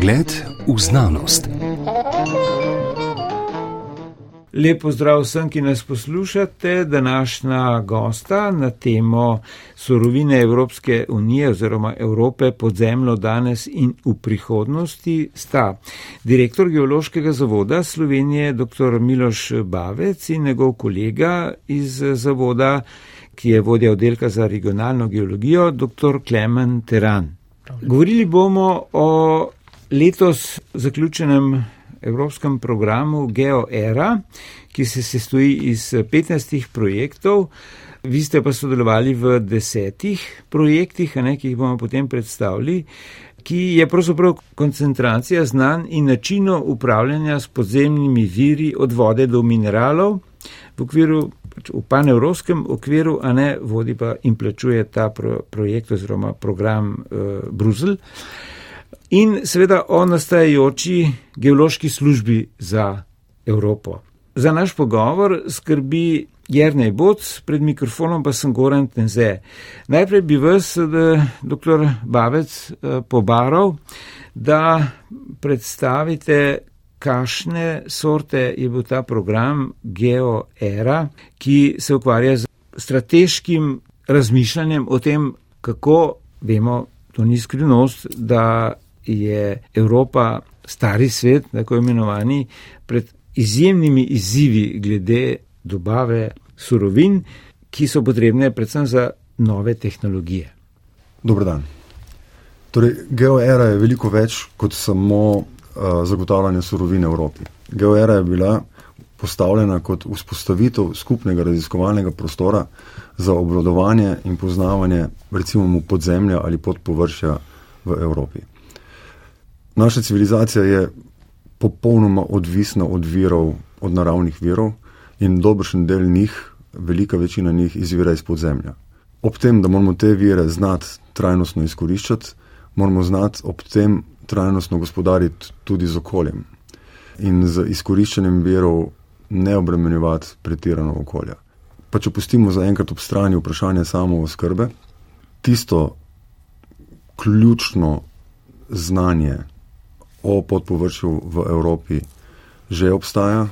Pogled v znanost. Lepo zdrav vsem, ki nas poslušate. Današnja gosta na temo sorovine Evropske unije oziroma Evrope pod zemljo danes in v prihodnosti sta direktor Geološkega zavoda Slovenije dr. Miloš Bavec in njegov kolega iz zavoda, ki je vodja oddelka za regionalno geologijo, dr. Klemen Teran. Govorili bomo o letos zaključenem evropskem programu GeoEra, ki se sestoji iz 15 projektov. Vi ste pa sodelovali v desetih projektih, ne, ki jih bomo potem predstavili, ki je pravzaprav koncentracija znanj in načinov upravljanja s podzemnimi viri od vode do mineralov v okviru, pač v panevropskem okviru, a ne vodi pa in plačuje ta pro, projekt oziroma program uh, Bruselj in seveda o nastajajoči geološki službi za Evropo. Za naš pogovor skrbi Jrnej Boc, pred mikrofonom pa sem Goran Tenze. Najprej bi vas, dr. Bavec, eh, pobaral, da predstavite, kakšne sorte je bil ta program GeoEra, ki se ukvarja z strateškim razmišljanjem o tem, kako vemo, to ni skrivnost, da je Evropa stari svet, tako imenovani, pred izjemnimi izzivi glede dobave surovin, ki so potrebne predvsem za nove tehnologije. Dobro dan. Torej, GeoEra je veliko več kot samo uh, zagotavljanje surovin Evropi. GeoEra je bila postavljena kot vzpostavitev skupnega raziskovalnega prostora za obvladovanje in poznavanje recimo podzemlja ali podpovršja v Evropi. Naša civilizacija je popolnoma odvisna od virov, od naravnih virov in dobršen del njih, velika večina njih izvira iz podzemlja. Ob tem, da moramo te vire znati trajnostno izkoriščati, moramo znati ob tem trajnostno gospodariti tudi z okoljem in z izkoriščanjem virov ne obremenjevati pretirano okolja. Pa če pustimo za enkrat ob strani vprašanje samo oskrbe, tisto ključno znanje, o podpovršju v Evropi že obstaja,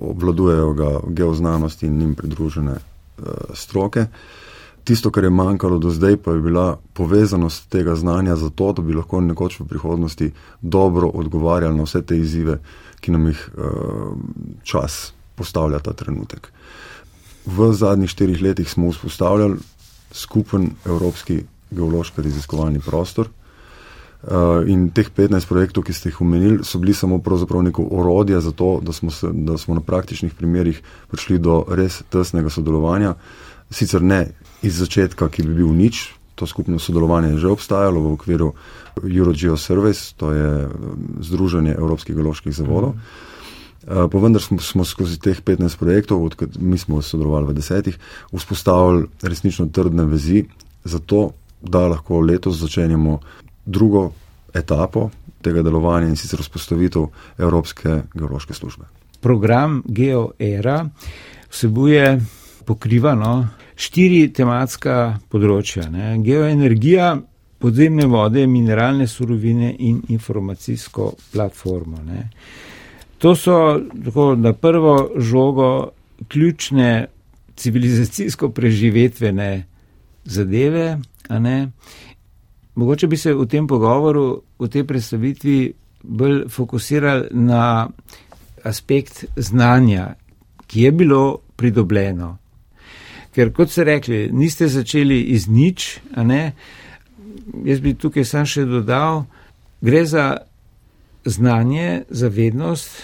obvladujejo ga geoznanosti in njim pridružene uh, stroke. Tisto, kar je manjkalo do zdaj, pa je bila povezanost tega znanja za to, da bi lahko nekoč v prihodnosti dobro odgovarjali na vse te izzive, ki nam jih uh, čas postavlja ta trenutek. V zadnjih štirih letih smo vzpostavljali skupen evropski geološki raziskovalni prostor, in teh 15 projektov, ki ste jih omenili, so bili samo neko orodje za to, da smo, se, da smo na praktičnih primerjih prišli do res tesnega sodelovanja. Sicer ne iz začetka, ki bi bil nič, to skupno sodelovanje je že obstajalo v okviru Eurogeo Service, to je Združenje Evropskih geoloških zavodov. Uh, pa vendar smo, smo skozi teh 15 projektov, odkud mi smo sodelovali v desetih, vzpostavili resnično trdne vezi, zato da lahko letos začenjamo drugo etapo tega delovanja in sicer vzpostavitev Evropske geološke službe. Program GeoEra vsebuje pokrivano štiri tematska področja. Ne? Geoenergija, podzemne vode, mineralne surovine in informacijsko platformo. Ne? To so tako na prvo žogo ključne civilizacijsko preživetvene zadeve, Mogoče bi se v tem pogovoru, v tej predstavitvi bolj fokusirali na aspekt znanja, ki je bilo pridobljeno. Ker, kot ste rekli, niste začeli iz nič, a ne. Jaz bi tukaj sam še dodal, gre za znanje, za vednost,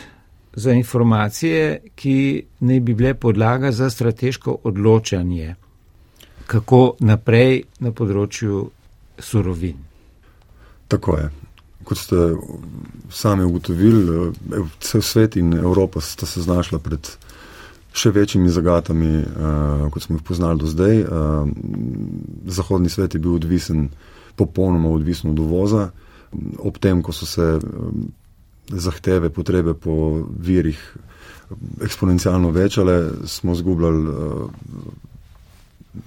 za informacije, ki ne bi bile podlaga za strateško odločanje, kako naprej na področju surovin. Tako je. Kot ste sami ugotovili, cel svet in Evropa sta se znašla pred še večjimi zagatami, uh, kot smo jih poznali do zdaj. Uh, zahodni svet je bil odvisen, popolnoma odvisen od uvoza, ob tem, ko so se um, zahteve, potrebe po virih eksponencialno večale, smo zgubljali uh,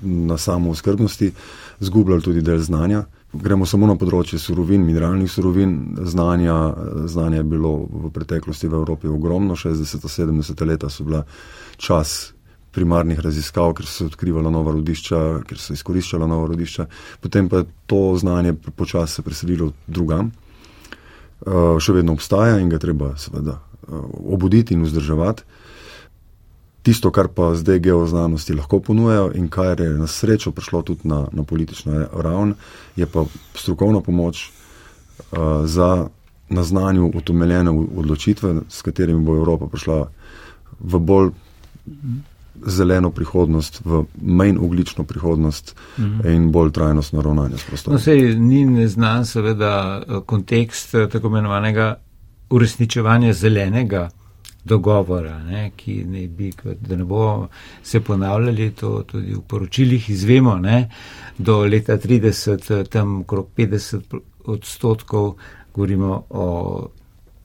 na samo skrbnosti. Zgubljali tudi del znanja gremo samo na področje surovin, mineralnih surovin, znanja, znanja je bilo v preteklosti v Evropi ogromno, 60-70 leta so bila čas primarnih raziskav, ker so se odkrivala nova rodišča, ker so izkoriščala nova rodišča, potem pa je to znanje počasi se preselilo drugam. Uh, še vedno obstaja in ga treba seveda uh, obuditi in vzdrževati tisto, kar pa zdaj geoznanosti lahko ponujajo in kar je na srečo prišlo tudi na, na politično raven, je pa strokovna pomoč uh, za na znanju utemeljene odločitve, s katerimi bo Evropa prišla v bolj zeleno prihodnost, v manj uglično prihodnost mhm. in bolj trajnostno ravnanje s prostorom. No, sej ni neznan seveda kontekst tako imenovanega uresničevanja zelenega dogovora, ne, ki ne bi, da ne bo se ponavljali, to tudi v poročilih izvemo, ne, do leta 30, tam okrog 50 odstotkov, govorimo o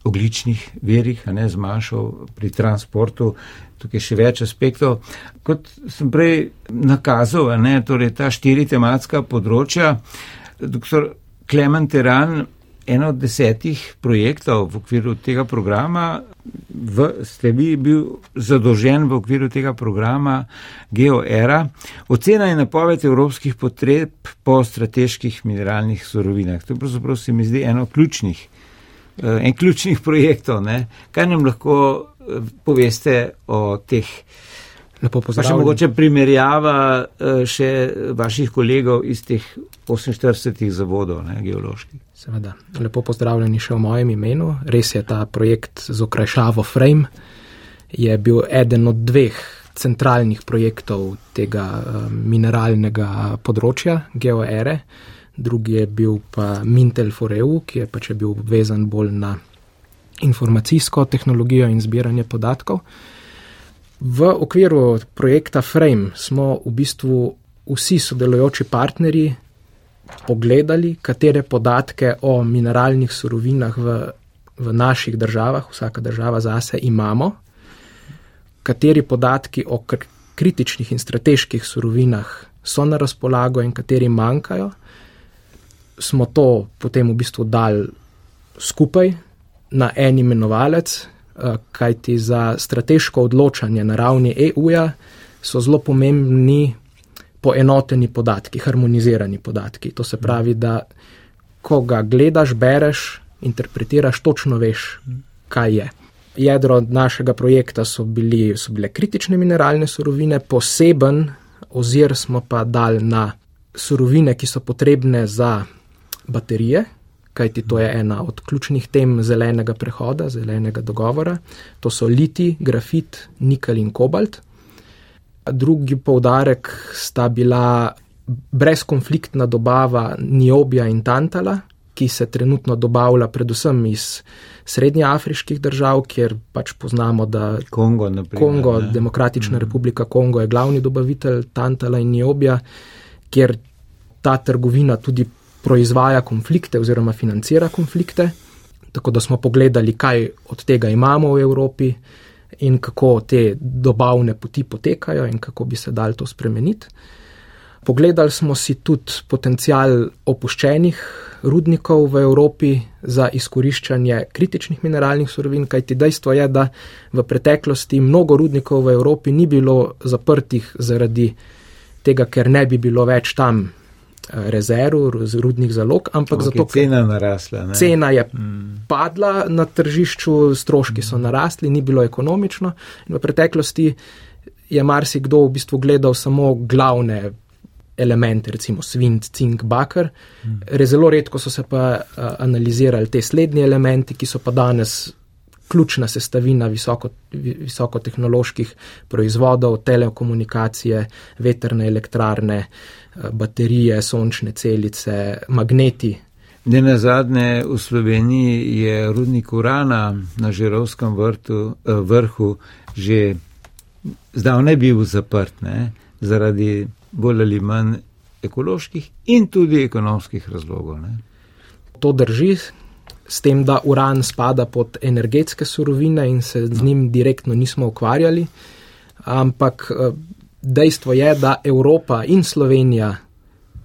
ogličnih verih, ne, zmanjšal pri transportu, tukaj še več aspektov. Kot sem prej nakazal, ne, torej ta štiri tematska področja, doktor Klemen Teran, eno od desetih projektov v okviru tega programa, v, ste vi bil zadolžen v okviru tega programa GeoEra, ocena in napoved evropskih potreb po strateških mineralnih surovinah. To pravzaprav se mi zdi eno ključnih, eh, en ključnih projektov. Ne? Kaj nam lahko eh, poveste o teh? Lepo pozdravljeni. Pa še mogoče primerjava eh, še vaših kolegov iz teh 48 zavodov, ne, geoloških. Seveda. Lepo pozdravljeni še v mojem imenu. Res je ta projekt z okrajšavo Frame, je bil eden od dveh centralnih projektov tega uh, mineralnega področja, GeoEre. Drugi je bil pa Mintel for EU, ki je pač bil vezan bolj na informacijsko tehnologijo in zbiranje podatkov. V okviru projekta Frame smo v bistvu vsi sodelujoči partnerji pogledali, katere podatke o mineralnih surovinah v, v naših državah, vsaka država zase imamo, kateri podatki o kr kritičnih in strateških surovinah so na razpolago in kateri manjkajo. Smo to potem v bistvu dali skupaj na en imenovalec, kajti za strateško odločanje na ravni EU-ja so zelo pomembni poenoteni podatki, harmonizirani podatki. To se pravi, da ko ga gledaš, bereš, interpretiraš, točno veš, kaj je. Jedro našega projekta so, bili, so bile kritične mineralne surovine, poseben ozir smo pa dali na surovine, ki so potrebne za baterije, kajti to je ena od ključnih tem zelenega prehoda, zelenega dogovora. To so liti, grafit, nikel in kobalt. Drugi poudarek sta bila brezkonfliktna dobava niobija in tantala, ki se trenutno dobavlja predvsem iz srednjeafriških držav, kjer pač poznamo, da Kongo, naprimer, Kongo Demokratična mm. republika Kongo je glavni dobavitelj tantala in niobija, kjer ta trgovina tudi proizvaja konflikte oziroma financira konflikte. Tako da smo pogledali, kaj od tega imamo v Evropi in kako te dobavne poti potekajo in kako bi se dal to spremeniti. Pogledali smo si tudi potencial opuščenih rudnikov v Evropi za izkoriščanje kritičnih mineralnih surovin, kajti dejstvo je, da v preteklosti mnogo rudnikov v Evropi ni bilo zaprtih zaradi tega, ker ne bi bilo več tam rezerv, rudnih zalog, ampak okay, zato, ker cena narasla. Ne? Cena je mm. padla na tržišču, stroški so narasli, ni bilo ekonomično. In v preteklosti je marsikdo v bistvu gledal samo glavne elemente, recimo svint, cink, bakar. Mm. Zelo redko so se pa analizirali te slednji elementi, ki so pa danes ključna sestavina visoko, visokotehnoloških proizvodov, telekomunikacije, veterne elektrarne, eh, baterije, sončne celice, magneti. Ne na zadnje, v Sloveniji je rudnik urana na Žerovskem vrtu, eh, vrhu že zdavne bil zaprt, ne, zaradi bolj ali manj ekoloških in tudi ekonomskih razlogov. Ne. To drži, s tem, da uran spada pod energetske surovine in se z njim direktno nismo ukvarjali. Ampak eh, dejstvo je, da Evropa in Slovenija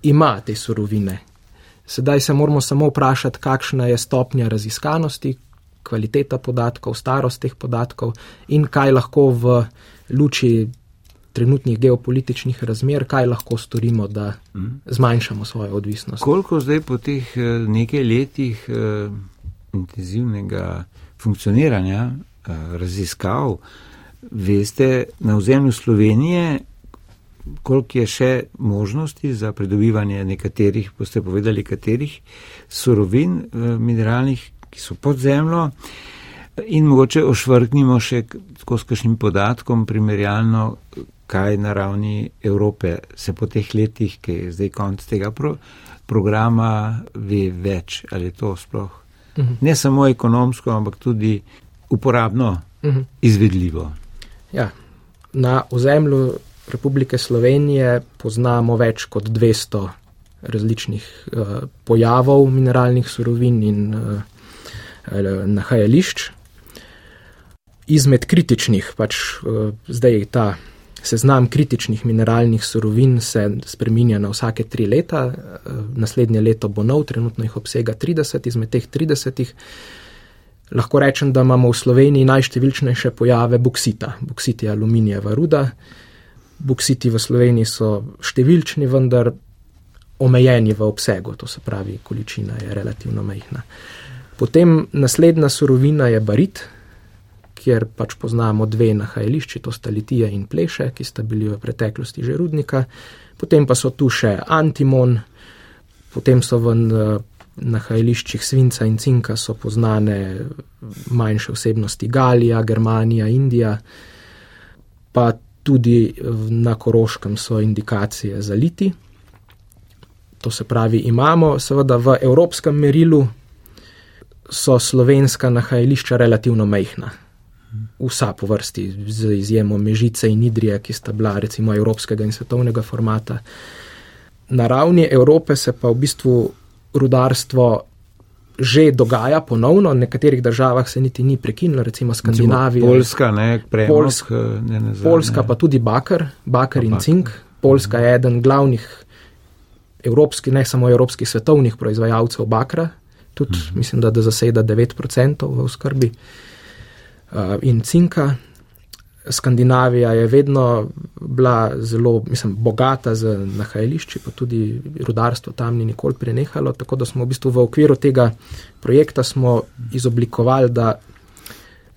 ima te surovine. Sedaj se moramo samo vprašati, kakšna je stopnja raziskanosti, kvaliteta podatkov, starost teh podatkov in kaj lahko v luči trenutnih geopolitičnih razmer, kaj lahko storimo, da mhm. zmanjšamo svojo odvisnost. Koliko zdaj po teh eh, nekaj letih eh, intenzivnega funkcioniranja, eh, raziskav, veste na ozemlju Slovenije, koliko je še možnosti za pridobivanje nekaterih, boste povedali, katerih surovin mineralnih, ki so pod zemljo. In mogoče ošvrknimo še s kakšnim podatkom primerjalno, kaj na ravni Evrope se po teh letih, ki je zdaj konc tega pro, programa, ve več, ali je to sploh uh mhm. -huh. ne samo ekonomsko, ampak tudi uporabno, uh mhm. -huh. izvedljivo. Ja, na ozemlju Republike Slovenije poznamo več kot 200 različnih uh, pojavov mineralnih surovin in uh, nahajališč. Izmed kritičnih, pač uh, zdaj je ta Seznam kritičnih mineralnih surovin se spreminja na vsake tri leta, naslednje leto bo nov, trenutno jih obsega 30, izmed teh 30. Lahko rečem, da imamo v Sloveniji najštevilčnejše pojave buksita. Buksit je aluminijeva ruda. Buksiti v Sloveniji so številčni, vendar omejeni v obsegu, to se pravi, količina je relativno majhna. Potem naslednja surovina je barit, kjer pač poznamo dve nahajališči, to sta Litija in Pleše, ki sta bili v preteklosti že rudnika, potem pa so tu še Antimon, potem so v nahajališčih Svinca in Cinka so poznane manjše osebnosti Galija, Germanija, Indija, pa tudi na Koroškem so indikacije za liti. To se pravi, imamo seveda v evropskem merilu. So slovenska nahajališča relativno majhna, vsa po vrsti, z izjemo Mežice in Idrije, ki sta bila recimo evropskega in svetovnega formata. Na ravni Evrope se pa v bistvu rudarstvo že dogaja ponovno, v nekaterih državah se niti ni prekinilo, recimo Skandinavija. Poljska, ne, premog, Poljsk, ne, ne, Poljska pa tudi bakar, bakar in cink. Poljska je eden glavnih evropskih, ne samo evropskih, svetovnih proizvajalcev bakra, tudi uh mhm. -huh. mislim, da, da zaseda 9% v skrbi. Eh, in cinka. Skandinavija je vedno bila zelo mislim, bogata z nahajališči, pa tudi rudarstvo tam ni nikoli prenehalo. Tako da smo v bistvu v okviru tega projekta izoblikovali, da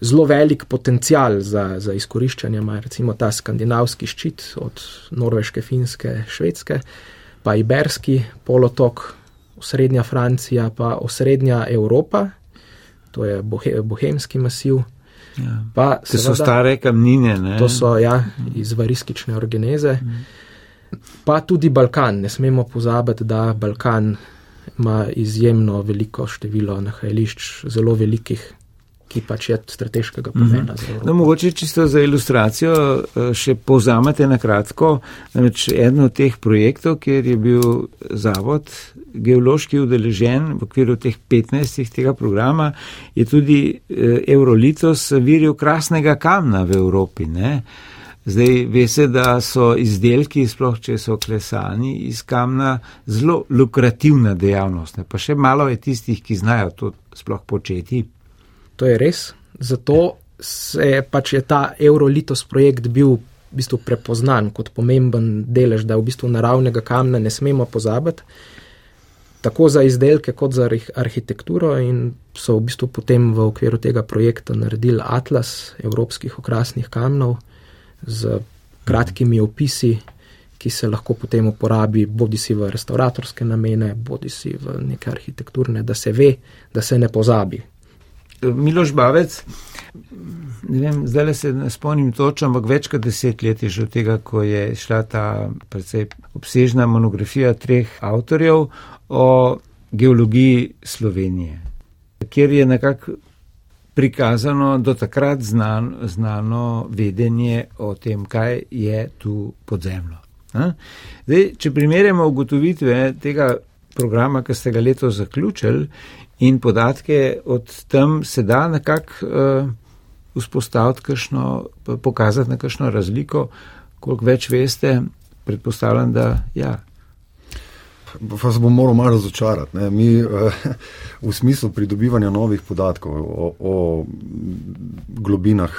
zelo velik potencial za, za izkoriščanje ima recimo ta skandinavski ščit od Norveške, Finske, Švedske, pa Iberski polotok, osrednja Francija, pa osrednja Evropa, to je bohe, bohemski masiv. Ja. Pa, to seveda, so stare kamnine. Ne? To so ja, iz variskične organize. Mm. Pa tudi Balkan. Ne smemo pozabiti, da Balkan ima izjemno veliko število nahajališč, zelo velikih ki pač je strateškega pomena. Mhm. No, mogoče čisto za ilustracijo eh, še povzamete na kratko, namreč eno od teh projektov, kjer je bil zavod geološki udeležen v okviru teh 15 tega programa, je tudi eh, Eurolitos viril krasnega kamna v Evropi. Ne? Zdaj, veste, da so izdelki, sploh če so klesani iz kamna, zelo lukrativna dejavnost. Ne? Pa še malo je tistih, ki znajo to sploh početi. To je res. Zato se je pač je ta Eurolitos projekt bil v bistvu prepoznan kot pomemben delež, da v bistvu naravnega kamna ne smemo pozabiti, tako za izdelke kot za arhitekturo in so v bistvu potem v okviru tega projekta naredili atlas evropskih okrasnih kamnov z kratkimi opisi, ki se lahko potem uporabi bodi si v restauratorske namene, bodi si v neke arhitekturne, da se ve, da se ne pozabi, Miloš Bavec, ne vem, zdaj se ne spomnim točno, ampak več kot deset let je že od tega, ko je šla ta precej obsežna monografija treh avtorjev o geologiji Slovenije, kjer je nekako prikazano do takrat znan, znano vedenje o tem, kaj je tu podzemljo. Zdaj, če primerjamo ugotovitve tega programa, ki ste ga leto zaključili, in podatke od tam se da nekako uh, vzpostaviti, kakšno, pokazati na kakšno razliko, koliko več veste, predpostavljam, da ja. Pa se bom moral malo razočarati. Ne. Mi v smislu pridobivanja novih podatkov o, o globinah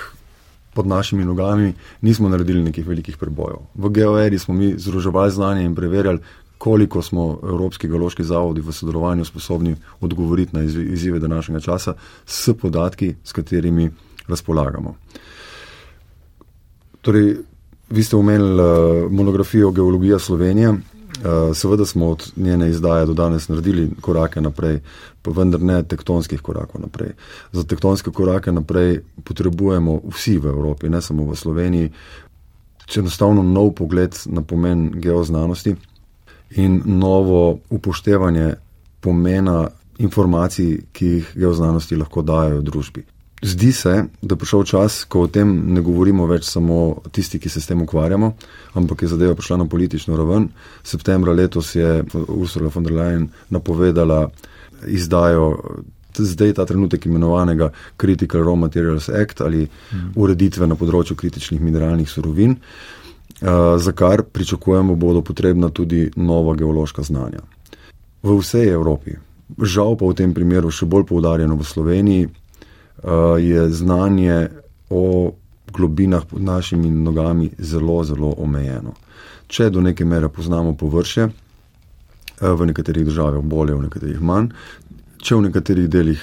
pod našimi nogami nismo naredili nekih velikih prebojev. V geoeri smo mi združevali znanje in preverjali, koliko smo Evropski geološki zavodi v sodelovanju sposobni odgovoriti na izzive današnjega časa s podatki, s katerimi razpolagamo. Torej, vi ste omenili uh, monografijo Geologija Slovenije. Uh, seveda smo od njene izdaje do danes naredili korake naprej, pa vendar ne tektonskih korakov naprej. Za tektonske korake naprej potrebujemo vsi v Evropi, ne samo v Sloveniji, enostavno nov pogled na pomen geoznanosti in novo upoštevanje pomena informacij, ki jih geoznanosti lahko dajo družbi. Zdi se, da je prišel čas, ko o tem ne govorimo več samo tisti, ki se s tem ukvarjamo, ampak je zadeva prišla na politično raven. Septembra letos je Ursula von der Leyen napovedala izdajo zdaj ta trenutek imenovanega Critical Raw Materials Act ali ureditve na področju kritičnih mineralnih surovin, za kar pričakujemo bodo potrebna tudi nova geološka znanja. V vsej Evropi, žal pa v tem primeru še bolj poudarjeno v Sloveniji, uh, je znanje o globinah pod našimi nogami zelo, zelo omejeno. Če do neke mere poznamo površje, uh, v nekaterih državah bolje, v nekaterih manj, če v nekaterih delih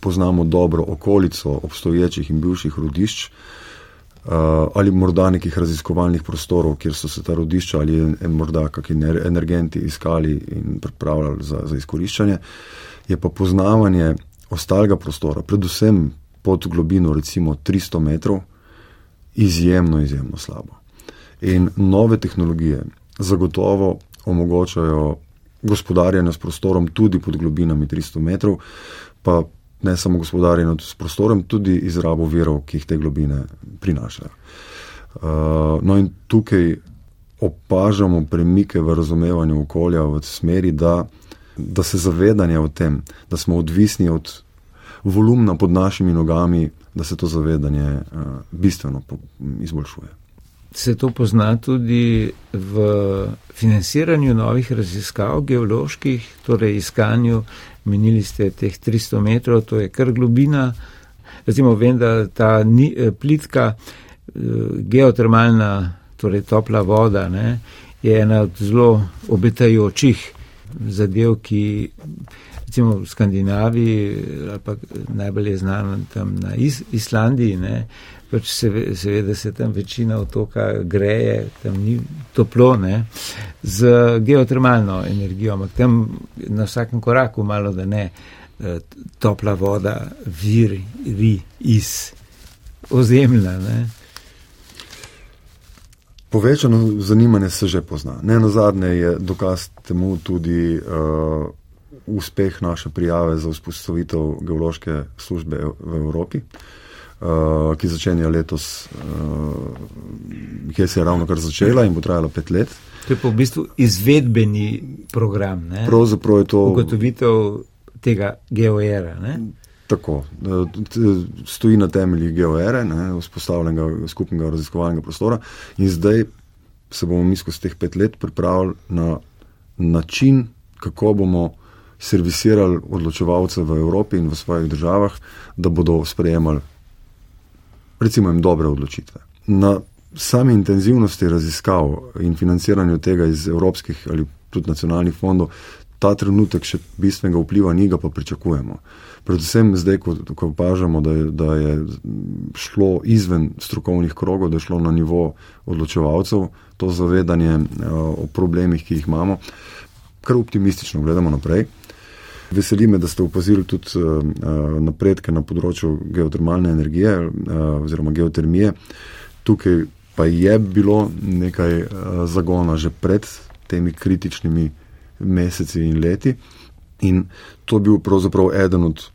poznamo dobro okolico obstoječih in bivših rodišč, uh, ali morda nekih raziskovalnih prostorov, kjer so se ta rodišča ali morda kakšni energenti iskali in pripravljali za, za izkoriščanje, je pa poznavanje ostalega prostora, predvsem pod globino recimo 300 metrov, izjemno, izjemno slabo. In nove tehnologije zagotovo omogočajo gospodarjenje s prostorom tudi pod globinami 300 metrov, pa ne samo gospodarjenje s prostorom, tudi izrabo virov, ki jih te globine prinašajo. Uh, no in tukaj opažamo premike v razumevanju okolja v smeri, da, da se zavedanje o tem, da smo odvisni od volumna pod našimi nogami, da se to zavedanje uh, bistveno izboljšuje. Se to pozna tudi v financiranju novih raziskav geoloških, torej iskanju, menili ste teh 300 metrov, to je kar globina. Recimo vem, da ta ni, eh, plitka eh, geotermalna, torej topla voda, ne, je ena od zelo obetajočih zadev, ki recimo v Skandinaviji, ali pa najbolj je znano tam na Is Islandiji, ne, pač se, seveda se tam večina otoka greje, tam ni toplo, ne, z geotermalno energijo, ampak tam na vsakem koraku malo da ne, eh, topla voda viri, viri iz ozemlja, ne. Povečano zanimanje se že pozna. Ne na zadnje je dokaz temu tudi uh, uspeh naše prijave za vzpostavitev geološke službe v Evropi, uh, ki začenja letos, uh, ki se je ravno kar začela in bo trajala pet let. To je pa v bistvu izvedbeni program. Ne? Pravzaprav je to. Ugotovitev tega geoera. Ne? Tako, stoji na temeljih geoere, vzpostavljenega skupnega raziskovalnega prostora, in zdaj se bomo mi skozi teh pet let pripravili na način, kako bomo servisirali odločevalce v Evropi in v svojih državah, da bodo sprejemali, recimo, dobre odločitve. Na sami intenzivnosti raziskav in financiranju tega iz evropskih ali tudi nacionalnih fondov, ta trenutek še bistvenega vpliva ni, ga pa pričakujemo. Predvsem zdaj, ko, ko opažamo, da je, da je šlo izven strokovnih krogov, da je šlo na nivo odločevalcev, to zavedanje uh, o problemih, ki jih imamo, kar optimistično gledamo naprej. Veseli me, da ste opazili tudi uh, napredke na področju geotermalne energije uh, oziroma geotermije. Tukaj pa je bilo nekaj uh, zagona že pred temi kritičnimi meseci in leti. In to je bil pravzaprav eden od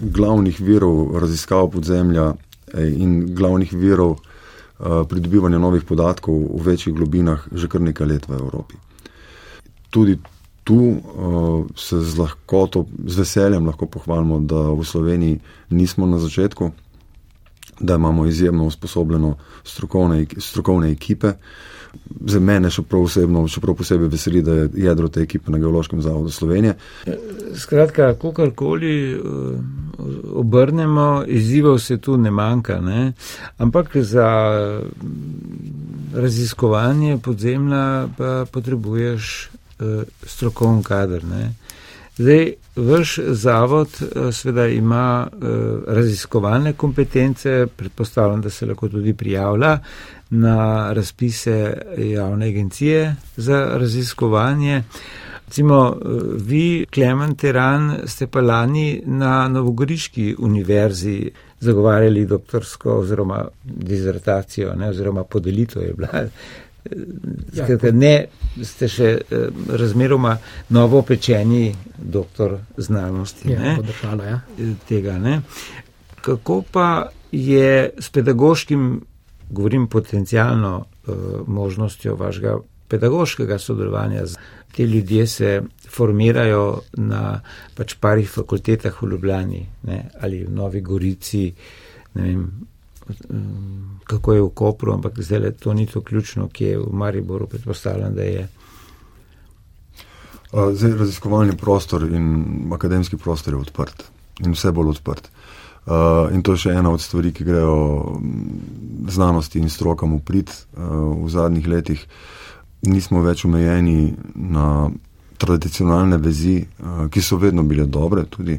glavnih virov raziskav podzemlja in glavnih virov uh, pridobivanja novih podatkov v večjih globinah že kar nekaj let v Evropi. Tudi tu uh, se z lahkoto, z veseljem lahko pohvalimo, da v Sloveniji nismo na začetku. da imamo izjemno usposobljeno strokovne, strokovne ekipe. Za mene še prav osebno, še prav posebej veseli, da je jedro te ekipe na Geološkem zavodu Slovenije. Skratka, kakorkoli eh, obrnemo, izzivov se tu ne manjka, ne? ampak za raziskovanje podzemlja pa potrebuješ strokovni kader. Ne? Zdaj, vaš zavod eh, sveda ima eh, raziskovalne kompetence, predpostavljam, da se lahko tudi prijavlja na razpise javne agencije za raziskovanje. Recimo, eh, vi, Klemen Teran, ste pa lani na Novogoriški univerzi zagovarjali doktorsko oziroma dizertacijo, ne, oziroma podelitev je bila Skratka, ne, ste še eh, razmeroma novo pečeni doktor znanosti. Ja, podržalo, ja. Tega, ne. Kako pa je s pedagoškim, govorim potencijalno uh, možnostjo vašega pedagoškega sodelovanja? Te ljudje se formirajo na pač parih fakultetah v Ljubljani ne, ali v Novi Gorici, ne vem, kako je v Kopru, ampak zdaj to ni to ključno, ki je v Mariboru, predpostavljam, da je. Zdaj, raziskovalni prostor in akademski prostor je odprt in vse bolj odprt. Uh, in to je še ena od stvari, ki grejo znanosti in strokam v prid uh, v zadnjih letih. Nismo več omejeni na tradicionalne vezi, ki so vedno bile dobre, tudi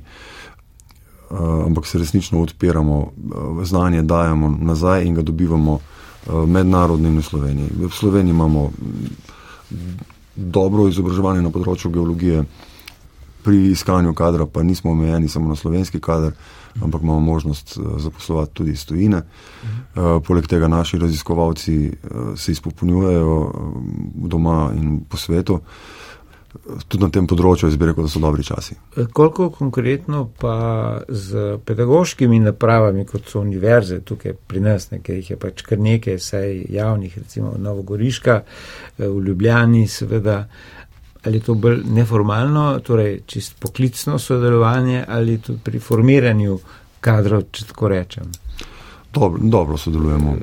ampak se resnično odpiramo, eh, znanje dajemo nazaj in ga dobivamo eh, mednarodno in v Sloveniji. V Sloveniji imamo mm, dobro izobraževanje na področju geologije, pri iskanju kadra pa nismo omejeni samo na slovenski kader, ampak imamo možnost zaposlovati tudi iz tujine. Poleg tega naši raziskovalci se izpopolnjujejo doma in po svetu tudi na tem področju, jaz bi rekel, da so dobri časi. E, koliko konkretno pa z pedagoškimi napravami, kot so univerze tukaj pri nas, nekaj jih je pač kar nekaj, saj javnih, recimo Novogoriška, e, v Ljubljani, seveda, ali je to bolj neformalno, torej čist poklicno sodelovanje ali tudi pri formiranju kadrov, če tako rečem. Dobro, dobro sodelujemo.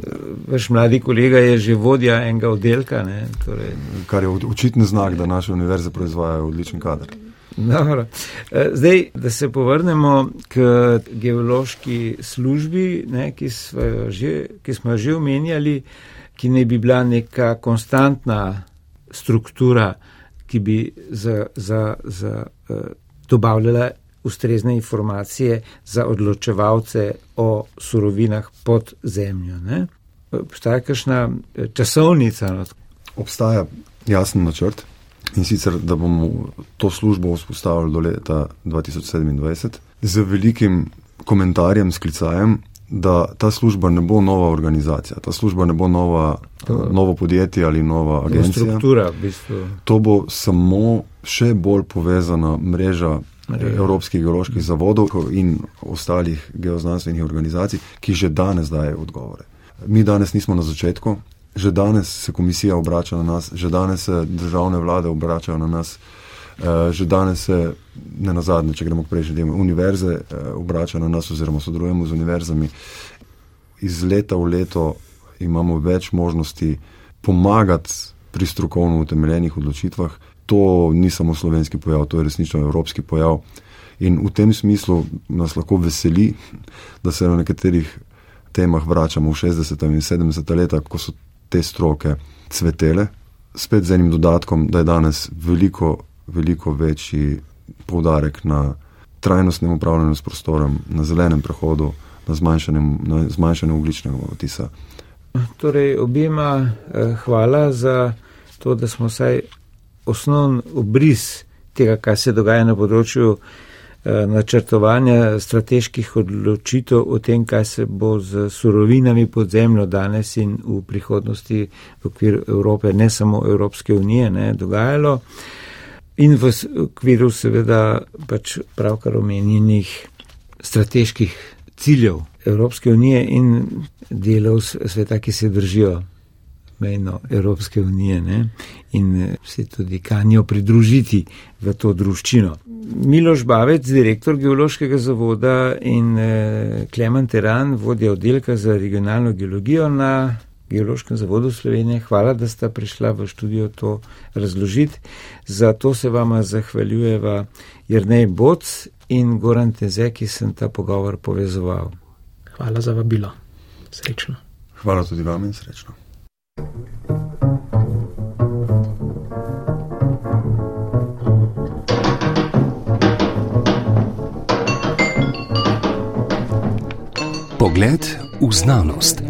Vaš mladi kolega je že vodja enega oddelka. Torej... Kar je očitni znak, da naše univerze proizvajajo odličen kader. Dobro. E, zdaj, da se povrnemo k geološki službi, ne, ki, smo že, ki smo jo že omenjali, ki ne bi bila neka konstantna struktura, ki bi za, za, za, uh, dobavljala ustrezne informacije za odločevalce o surovinah pod zemljo. Ne? Obstaja kakšna eh, časovnica? No? Obstaja jasen načrt in sicer, da bomo to službo vzpostavili do leta 2027 z velikim komentarjem, sklicajem, da ta služba ne bo nova organizacija, ta služba ne bo nova, to, novo podjetje ali nova agencija. Struktura, v bistvu. To bo samo še bolj povezana mreža Evropskih geoloških zavodov in ostalih geoznanstvenih organizacij, ki že danes dajo odgovore. Mi danes nismo na začetku, že danes se komisija obrača na nas, že danes se državne vlade obračajo na nas, eh, že danes se, ne na zadnje, če gremo k prejšnjim delom, univerze eh, obračajo na nas oziroma sodelujemo z univerzami. Iz leta v leto imamo več možnosti pomagati pri strokovno utemeljenih odločitvah, to ni samo slovenski pojav, to je resnično evropski pojav. In v tem smislu nas lahko veseli, da se na nekaterih temah vračamo v 60. in 70. leta, ko so te stroke cvetele, spet z enim dodatkom, da je danes veliko, veliko večji poudarek na trajnostnem upravljanju s prostorom, na zelenem prehodu, na zmanjšanju, na zmanjšanju ugličnega otisa. Torej, objema eh, hvala za to, da smo vsaj osnovni obris tega, kaj se dogaja na področju eh, načrtovanja strateških odločitev o tem, kaj se bo z surovinami pod zemljo danes in v prihodnosti v okviru Evrope, ne samo Evropske unije, ne, dogajalo. In v okviru seveda pač pravkar omenjenih strateških ciljev Evropske unije in delov sveta, ki se držijo mejno Evropske unije ne? in eh, se tudi kanijo pridružiti v to druščino. Miloš Bavec, direktor geološkega zavoda in eh, Kleman Teran, vodja oddelka za regionalno geologijo na Geološkem zavodu Slovenije, hvala, da sta prišla v študijo to razložiti. Za to se vama zahvaljujeva Jrnej Boc in Goran Teze, ki sem ta pogovor povezoval. Hvala za vabilo. Srečno. Hvala tudi vam in srečno. Pogled v znanost.